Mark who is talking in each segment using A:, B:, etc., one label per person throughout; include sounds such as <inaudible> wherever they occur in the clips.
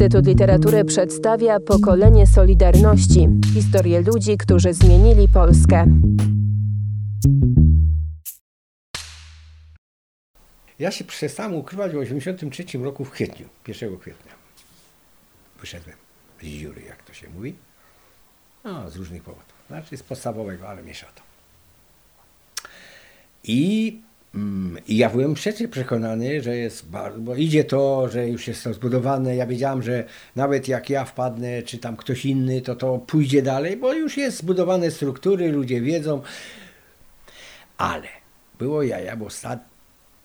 A: Instytut Literatury przedstawia pokolenie Solidarności historię ludzi, którzy zmienili Polskę.
B: Ja się przestałem ukrywać w 1983 roku w kwietniu, 1 kwietnia. Wyszedłem z dziury, jak to się mówi. No, z różnych powodów. Znaczy z podstawowego, ale miesza to. I, I ja byłem przecież przekonany, że jest bardzo, bo idzie to, że już jest to zbudowane. Ja wiedziałem, że nawet jak ja wpadnę, czy tam ktoś inny, to to pójdzie dalej, bo już jest zbudowane struktury, ludzie wiedzą. Ale było jaja, bo sta,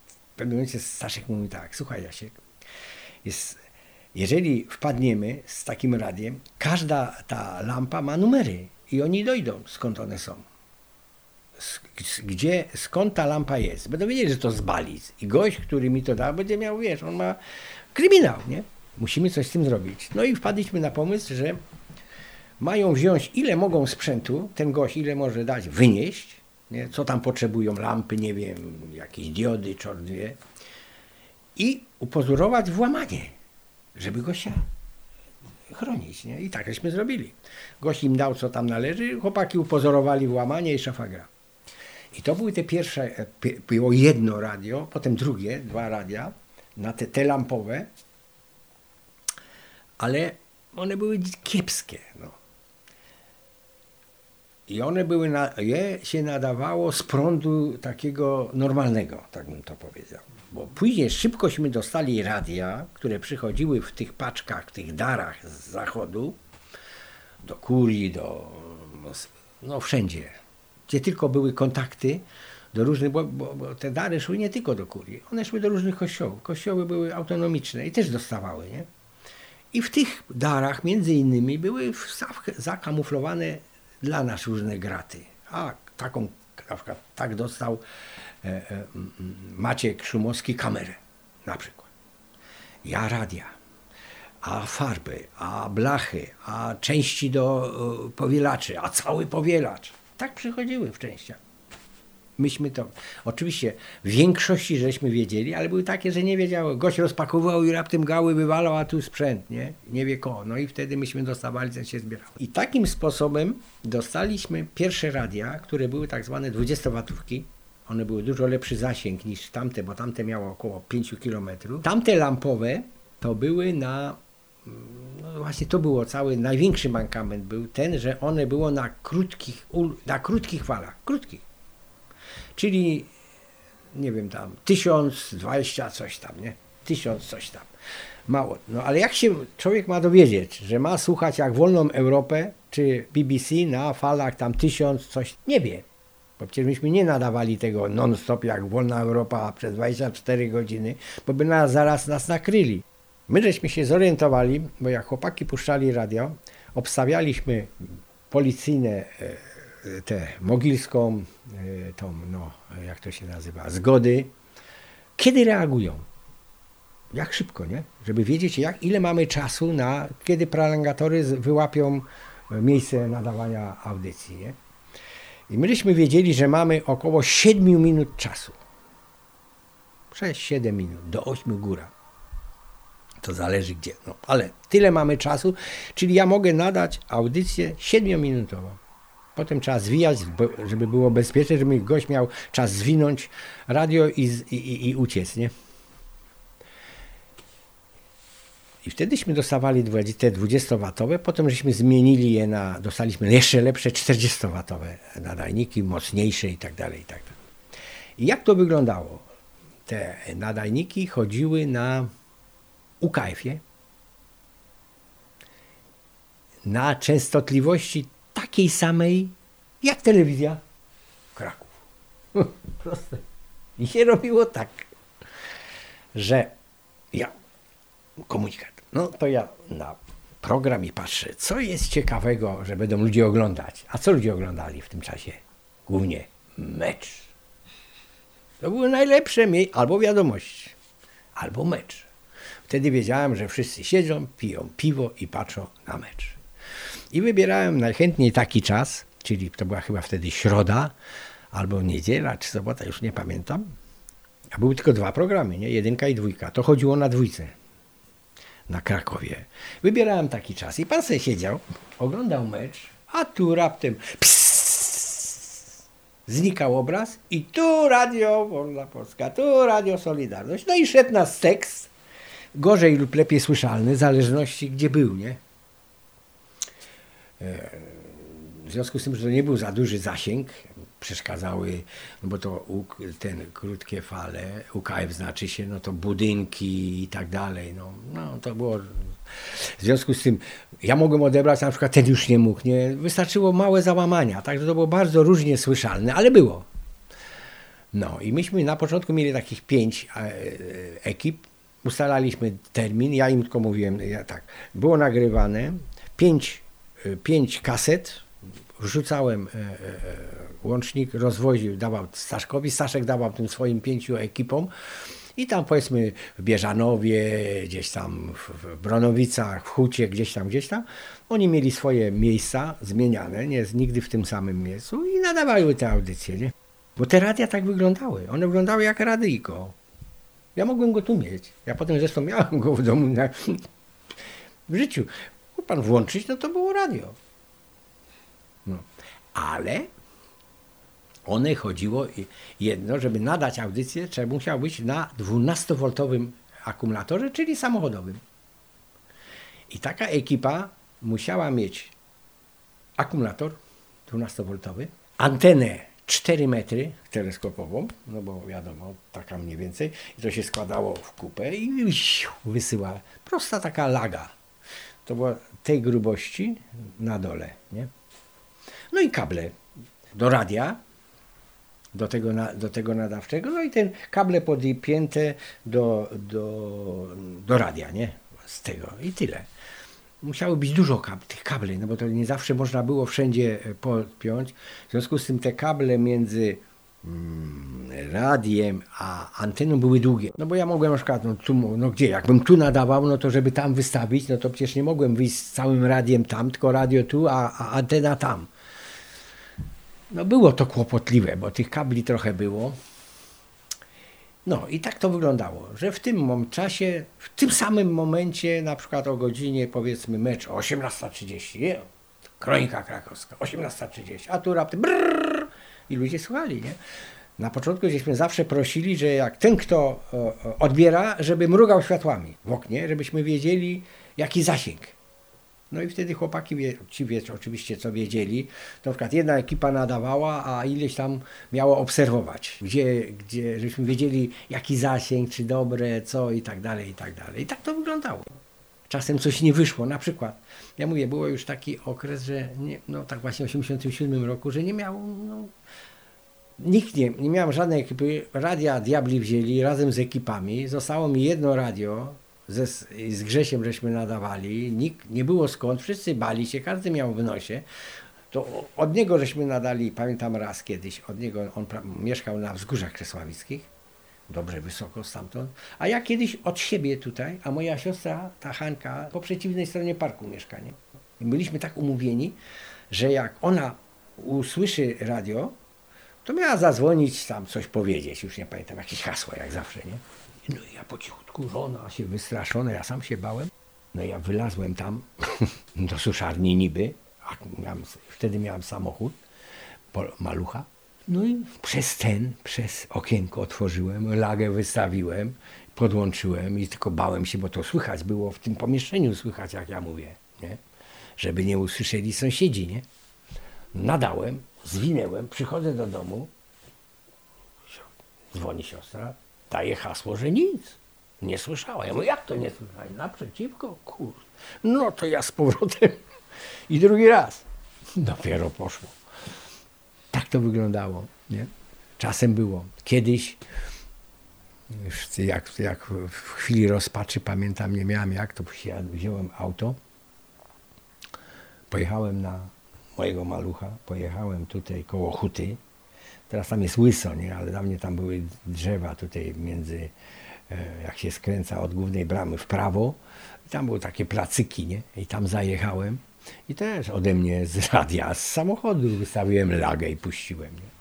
B: w pewnym momencie Staszek mówi tak, słuchaj Jasiek, jest, jeżeli wpadniemy z takim radiem, każda ta lampa ma numery i oni dojdą, skąd one są. Gdzie, skąd ta lampa jest. Będą wiedzieli, że to z Balic. I gość, który mi to dał, będzie miał, wiesz, on ma kryminał, nie? Musimy coś z tym zrobić. No i wpadliśmy na pomysł, że mają wziąć ile mogą sprzętu, ten gość ile może dać, wynieść, nie? co tam potrzebują, lampy, nie wiem, jakieś diody, czort wie, i upozorować włamanie, żeby gościa chronić. Nie? I tak żeśmy zrobili. Gość im dał, co tam należy, chłopaki upozorowali włamanie i szafa gra. I to były te pierwsze, e, było jedno radio, potem drugie, dwa radia, na te, te lampowe, ale one były kiepskie. No. I one były, na, je się nadawało z prądu takiego normalnego, tak bym to powiedział. Bo później szybkośmy dostali radia, które przychodziły w tych paczkach, w tych darach z zachodu, do kurii, do, no wszędzie, gdzie tylko były kontakty do różnych, bo, bo, bo, te dary szły nie tylko do kurii, one szły do różnych kościołów. Kościoły były autonomiczne i też dostawały, nie? I w tych darach między innymi były zakamuflowane dla nas różne graty. A taką, na przykład tak dostał e, e, Maciek Szumowski kamerę na przykład. Ja radia, a farby, a blachy, a części do e, powielaczy, a cały powielacz. Tak przychodziły w częściach myśmy to, oczywiście w większości żeśmy wiedzieli, ale były takie, że nie wiedziały. Gość rozpakowywał i raptem gały wywalał, a tu sprzęt, nie? Nie wie kogo. No i wtedy myśmy dostawali, co się zbierało. I takim sposobem dostaliśmy pierwsze radia, które były tak zwane 20-watówki. One były dużo lepszy zasięg niż tamte, bo tamte miało około 5 km. Tamte lampowe to były na no właśnie to było cały największy mankament był ten, że one było na krótkich, na krótkich falach, krótkich czyli nie wiem tam, tysiąc dwadzieścia coś tam, nie? Tysiąc coś tam. Mało. No ale jak się człowiek ma dowiedzieć, że ma słuchać jak wolną Europę, czy BBC na falach tam tysiąc coś, nie wie. Bo przecież myśmy nie nadawali tego non-stop jak wolna Europa przez 24 godziny, bo by nas zaraz nas nakryli. My żeśmy się zorientowali, bo jak chłopaki puszczali radio, obstawialiśmy policyjne e, tę mogilską, e, tą, no, jak to się nazywa, zgody, kiedy reagują? Jak szybko, nie? Żeby wiedzieć, jak, ile mamy czasu na, kiedy prolongatory wyłapią miejsce nadawania audycji, nie? I myśmy wiedzieli, że mamy około 7 minut czasu. 6-7 minut, do 8 góra. To zależy gdzie. No, ale tyle mamy czasu, czyli ja mogę nadać audycję 7-minutową. Potem trzeba zwijać, żeby było bezpieczne, żeby gość miał czas zwinąć radio i, i, i uciec, nie? I wtedyśmy dostawali te 20-watowe, potem żeśmy zmienili je na, dostaliśmy jeszcze lepsze 40-watowe nadajniki, mocniejsze i tak dalej, i tak dalej. I jak to wyglądało? Te nadajniki chodziły na UKF-ie, na częstotliwości takiej samej jak telewizja Kraków. <laughs> Proste. I się robiło tak, że ja, komunikat, no to ja na program i patrzę, co jest ciekawego, że będą ludzie oglądać. A co ludzie oglądali w tym czasie? Głównie mecz. To były najlepsze albo wiadomości, albo mecz. Wtedy wiedziałem, że wszyscy siedzą, piją piwo i patrzą na mecz. I wybierałem najchętniej taki czas, czyli to była chyba wtedy środa, albo niedziela, czy sobota, już nie pamiętam. A były tylko dwa programy, nie? Jedynka i dwójka. To chodziło na dwójce. na Krakowie. Wybierałem taki czas i pan sobie siedział, oglądał mecz, a tu raptem psss, znikał obraz i tu radio Wolna Polska, tu radio Solidarność. No i szedł nas tekst, gorzej lub lepiej słyszalny, w zależności gdzie był, nie? E, W związku z tym, że to nie był za duży zasięg, przeszkadzały, no bo to ten krótkie fale, UKF znaczy się, no to budynki i tak dalej, no, no to było, w związku z tym ja mogłem odebrać, na przykład ten już nie mógł, nie, wystarczyło małe załamania, także to było bardzo różnie słyszalne, ale było. No i myśmy na początku mieli takich pięć e, e, ekip, ustalaliśmy termin, ja im tylko mówiłem, ja tak, było nagrywane, pięć, e, pięć kaset, wrzucałem e, e, e, łącznik, rozwoził, dawał Staszkowi, Staszek dawał tym swoim pięciu ekipom i tam powiedzmy w Bieżanowie, gdzieś tam w Bronowicach, w Hucie, gdzieś tam, gdzieś tam, oni mieli swoje miejsca zmieniane, nie nigdy w tym samym miejscu i nadawały te audycje, nie? Bo te radia tak wyglądały, one wyglądały jak radyjko. Ja mogłem go tu mieć. Ja potem zresztą miałem go w domu na, w życiu. Mógł pan włączyć, no to było radio. No. Ale one chodziło jedno, żeby nadać audycję, trzeba musiał być na 12-woltowym akumulatorze, czyli samochodowym. I taka ekipa musiała mieć akumulator 12-woltowy, antenę 4 metry teleskopową, no bo wiadomo, taka mniej więcej, i to się składało w kupę i wysyła. Prosta taka laga. To była tej grubości na dole, nie? No i kable do radia, do tego, na, do tego nadawczego, no i ten kable podpięte do, do, do radia, nie? Z tego i tyle. Musiało być dużo kab tych kabli, no bo to nie zawsze można było wszędzie e, podpiąć. W związku z tym te kable między mm, radiem a anteną były długie. No bo ja mogłem na przykład, no, tu, no gdzie, jakbym tu nadawał, no to żeby tam wystawić, no to przecież nie mogłem wyjść z całym radiem tam, tylko radio tu, a, a antena tam. No było to kłopotliwe, bo tych kabli trochę było. No i tak to wyglądało, że w tym czasie, w tym samym momencie, na przykład o godzinie powiedzmy mecz o 18.30, nie? Kronika krakowska, 18.30, a tu raptem brrr, i ludzie słuchali, nie? Na początku żeśmy zawsze prosili, że jak ten, kto odbiera, żeby mrugał światłami w oknie, żebyśmy wiedzieli, jaki zasięg. No i wtedy chłopaki, ci wie, oczywiście co wiedzieli, to na przykład jedna ekipa nadawała, a ileś tam miało obserwować, gdzie, gdzie żeśmy wiedzieli jaki zasięg, czy dobre, co i tak dalej, i tak dalej. I tak to wyglądało. Czasem coś nie wyszło, na przykład, ja mówię, było już taki okres, że nie, no tak właśnie w 87 roku, że nie miał, no, nikt nie, nie miałem żadnej ekipy, radia diabli wzięli razem z ekipami, zostało mi jedno radio, ze, z Grzesiem żeśmy nadawali, nikt, nie było skąd, wszyscy bali się, każdy miał w nosie. To od niego żeśmy nadali, pamiętam raz kiedyś, od niego, on mieszkał na wzgórzach kresławickich, dobrze wysoko stamtąd, a ja kiedyś od siebie tutaj, a moja siostra, ta Hanka, po przeciwnej stronie parku mieszka, nie? I byliśmy tak umówieni, że jak ona usłyszy radio, to miała zadzwonić tam coś powiedzieć, już nie pamiętam, jakieś hasła jak zawsze, nie? No ja po cichutku, żona się wystraszona, ja sam się bałem. No ja wylazłem tam <laughs> do suszarni niby, a miałem, wtedy miałem samochód, malucha. No i przez ten, przez okienko otworzyłem, lagę wystawiłem, podłączyłem i tylko bałem się, bo to słychać było w tym pomieszczeniu, słychać jak ja mówię, nie? Żeby nie usłyszeli sąsiedzi, nie? Nadałem, zwinęłem, przychodzę do domu, dzwoni siostra, daje hasło, że nic. Nie słyszała. Ja mówię, jak to nie słyszała? Naprzeciwko? Kur... No to ja z powrotem. <laughs> I drugi raz. Dopiero poszło. Tak to wyglądało. Nie? Czasem było. Kiedyś, jak, jak w chwili rozpaczy pamiętam, nie miałem jak, to wziąłem auto, pojechałem na mojego malucha, pojechałem tutaj koło Huty, Teraz tam jest łyso, nie? ale dawniej tam były drzewa tutaj między, e, jak się skręca od głównej bramy w prawo. Tam były takie placyki, nie? I tam zajechałem. I też ode mnie z radia, z samochodu wystawiłem lagę i puściłem, nie?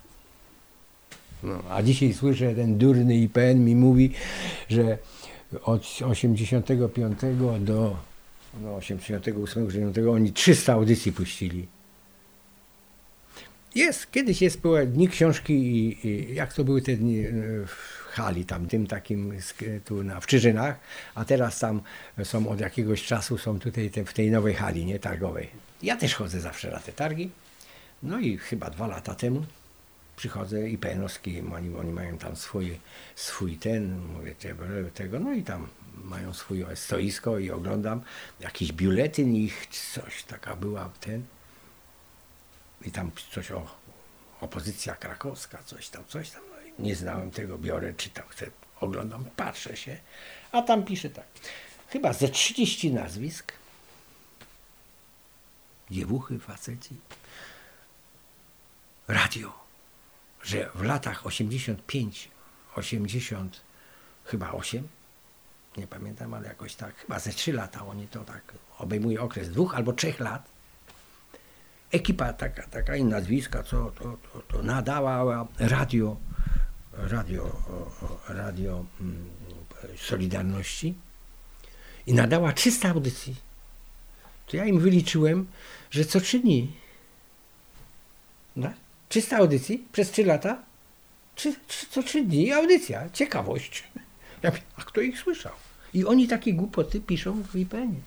B: No, a dzisiaj słyszę, ten durny IPN mi mówi, że od 85 do no, 88, 9 oni 300 audycji puścili. Jest, kiedyś jest były dni książki i, i jak to były te dni e, w hali tam, tym takim sk- tu na, w Czyżynach, a teraz tam są od jakiegoś czasu, są tutaj te, w tej nowej hali, nie, targowej. Ja też chodzę zawsze na te targi, no i chyba dwa lata temu przychodzę i PN-owski, oni, oni mają tam swój, swój ten, mówię tego, no i tam mają swój stoisko i oglądam. Jakiś biuletyn ich, coś taka była ten i tam coś o opozycja krakowska, coś tam, coś tam, no nie znałem tego, biorę, czytam, chcę, oglądam, patrzę się, a tam pisze tak, chyba ze 30 nazwisk, dziewuchy, faceci, radio, że w latach 85, 80, chyba 8, nie pamiętam, ale jakoś tak, chyba ze 3 lata oni to tak, obejmuje okres dwóch albo trzech lat, ekipa taka, taka i nazwiska, co to, to, to nadała radio, radio, radio mm, Solidarności i nadała 300 audycji. To ja im wyliczyłem, że co trzy dni. No, 300 audycji przez 3 lata, trzy, trzy, co trzy dni audycja, ciekawość. Ja mówię, a kto ich słyszał? I oni takie głupoty piszą w IPN-ie.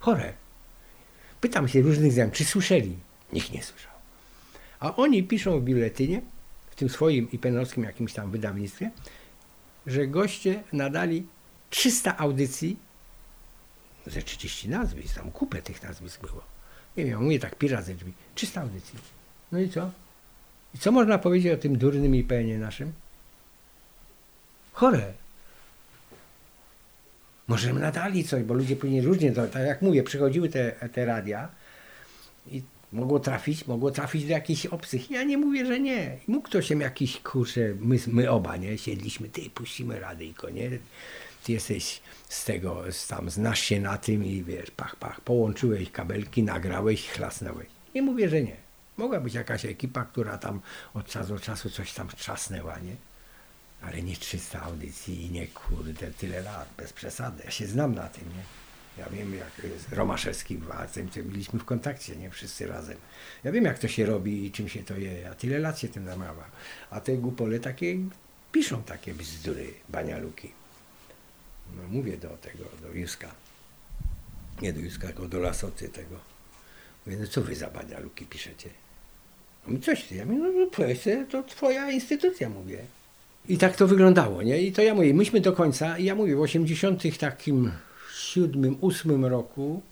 B: Chore. Pytam się różnych znajomych, czy słyszeli? Nikt nie słyszał. A oni piszą w biuletynie, w tym swoim IPN-owskim jakimś tam wydawnictwie, że goście nadali 300 audycji, ze 30 nazwisk, tam kupę tych nazwisk było. Nie wiem, mówię tak, pi razy drzwi. 300 audycji. No i co? I co można powiedzieć o tym durnym IPN-ie naszym? Chore. Może nadali coś, bo ludzie później różnie, tak jak mówię, przychodziły te, te radia i mogło trafić, mogło trafić do jakichś obcych. Ja nie mówię, że nie. I mógł ktoś się jakiś, kurczę, my, my oba, nie, siedliśmy, ty, puścimy radyjko, nie? Ty jesteś z tego, z tam, znasz się na tym i wiesz, pach, pach, połączyłeś kabelki, nagrałeś, chlasnąłeś. Nie mówię, że nie. Mogła być jakaś ekipa, która tam od czasu do czasu coś tam trzasnęła, nie? Ale nie 300 audycji i nie kurde tyle lat, bez przesady. Ja się znam na tym, nie? Ja wiem, jak z Romaszewskim, tym co byliśmy w kontakcie, nie? Wszyscy razem. Ja wiem, jak to się robi i czym się to je. Ja tyle lat się tym zamawiam. A te głupole takie piszą takie bzdury, banialuki. No mówię do tego, do Juska. Nie do Juska, tylko do Lasoty tego. Mówię, no co wy za banialuki piszecie? No mi coś, ja mówię, no powiedz, to twoja instytucja, mówię. I tak to wyglądało, nie? I to ja mówię, myśmy do końca, ja mówię, w 80 takim siódmym, ósmym roku,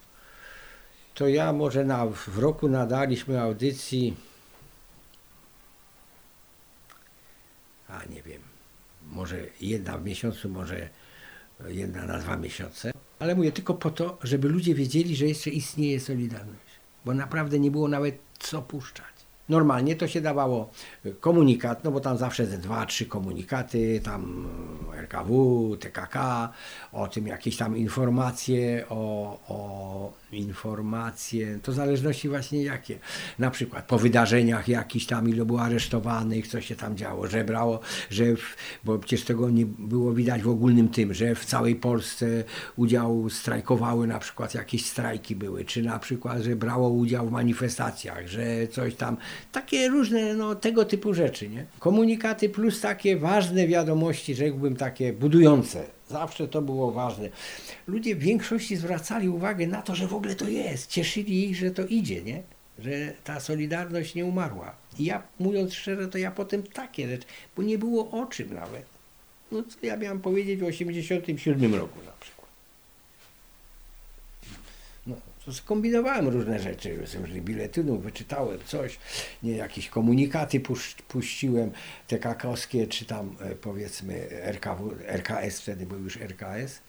B: to ja może na, w roku nadaliśmy audycji, a nie wiem, może jedna w miesiącu, może jedna na dwa miesiące, ale mówię tylko po to, żeby ludzie wiedzieli, że jeszcze istnieje Solidarność, bo naprawdę nie było nawet co puszczać. Normalnie to się dawało komunikat, no bo tam zawsze ze dwa, trzy komunikaty, tam RKW, TKK, o tym jakieś tam informacje, o, o informacje, to zależności właśnie jakie. Na przykład po wydarzeniach jakiś tam, ile było aresztowanych, co się tam działo, że brało, że, w, bo przecież tego nie było widać w ogólnym tym, że w całej Polsce udział strajkowały, na przykład jakieś strajki były, czy na przykład, że brało udział w manifestacjach, że coś tam, takie różne no, tego typu rzeczy, nie? Komunikaty plus takie ważne wiadomości, rzekłbym takie budujące. Zawsze to było ważne. Ludzie w większości zwracali uwagę na to, że w ogóle to jest. Cieszyli ich, że to idzie, nie? Że ta solidarność nie umarła. I ja, mówiąc szczerze, to ja potem takie rzeczy, bo nie było o czym nawet. No co ja miałem powiedzieć w 87 roku na przykład. To skombinowałem różne rzeczy, różnych biletynów, wyczytałem coś, nie, jakieś komunikaty puściłem, te kakowskie, czy tam e, powiedzmy RKW, RKS, wtedy był już RKS,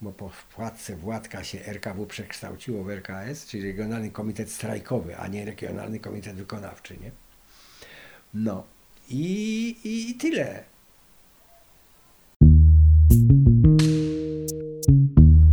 B: bo po wpłatce Władka się RKW przekształciło w RKS, czyli Regionalny Komitet Strajkowy, a nie Regionalny Komitet Wykonawczy, nie? No i, i tyle.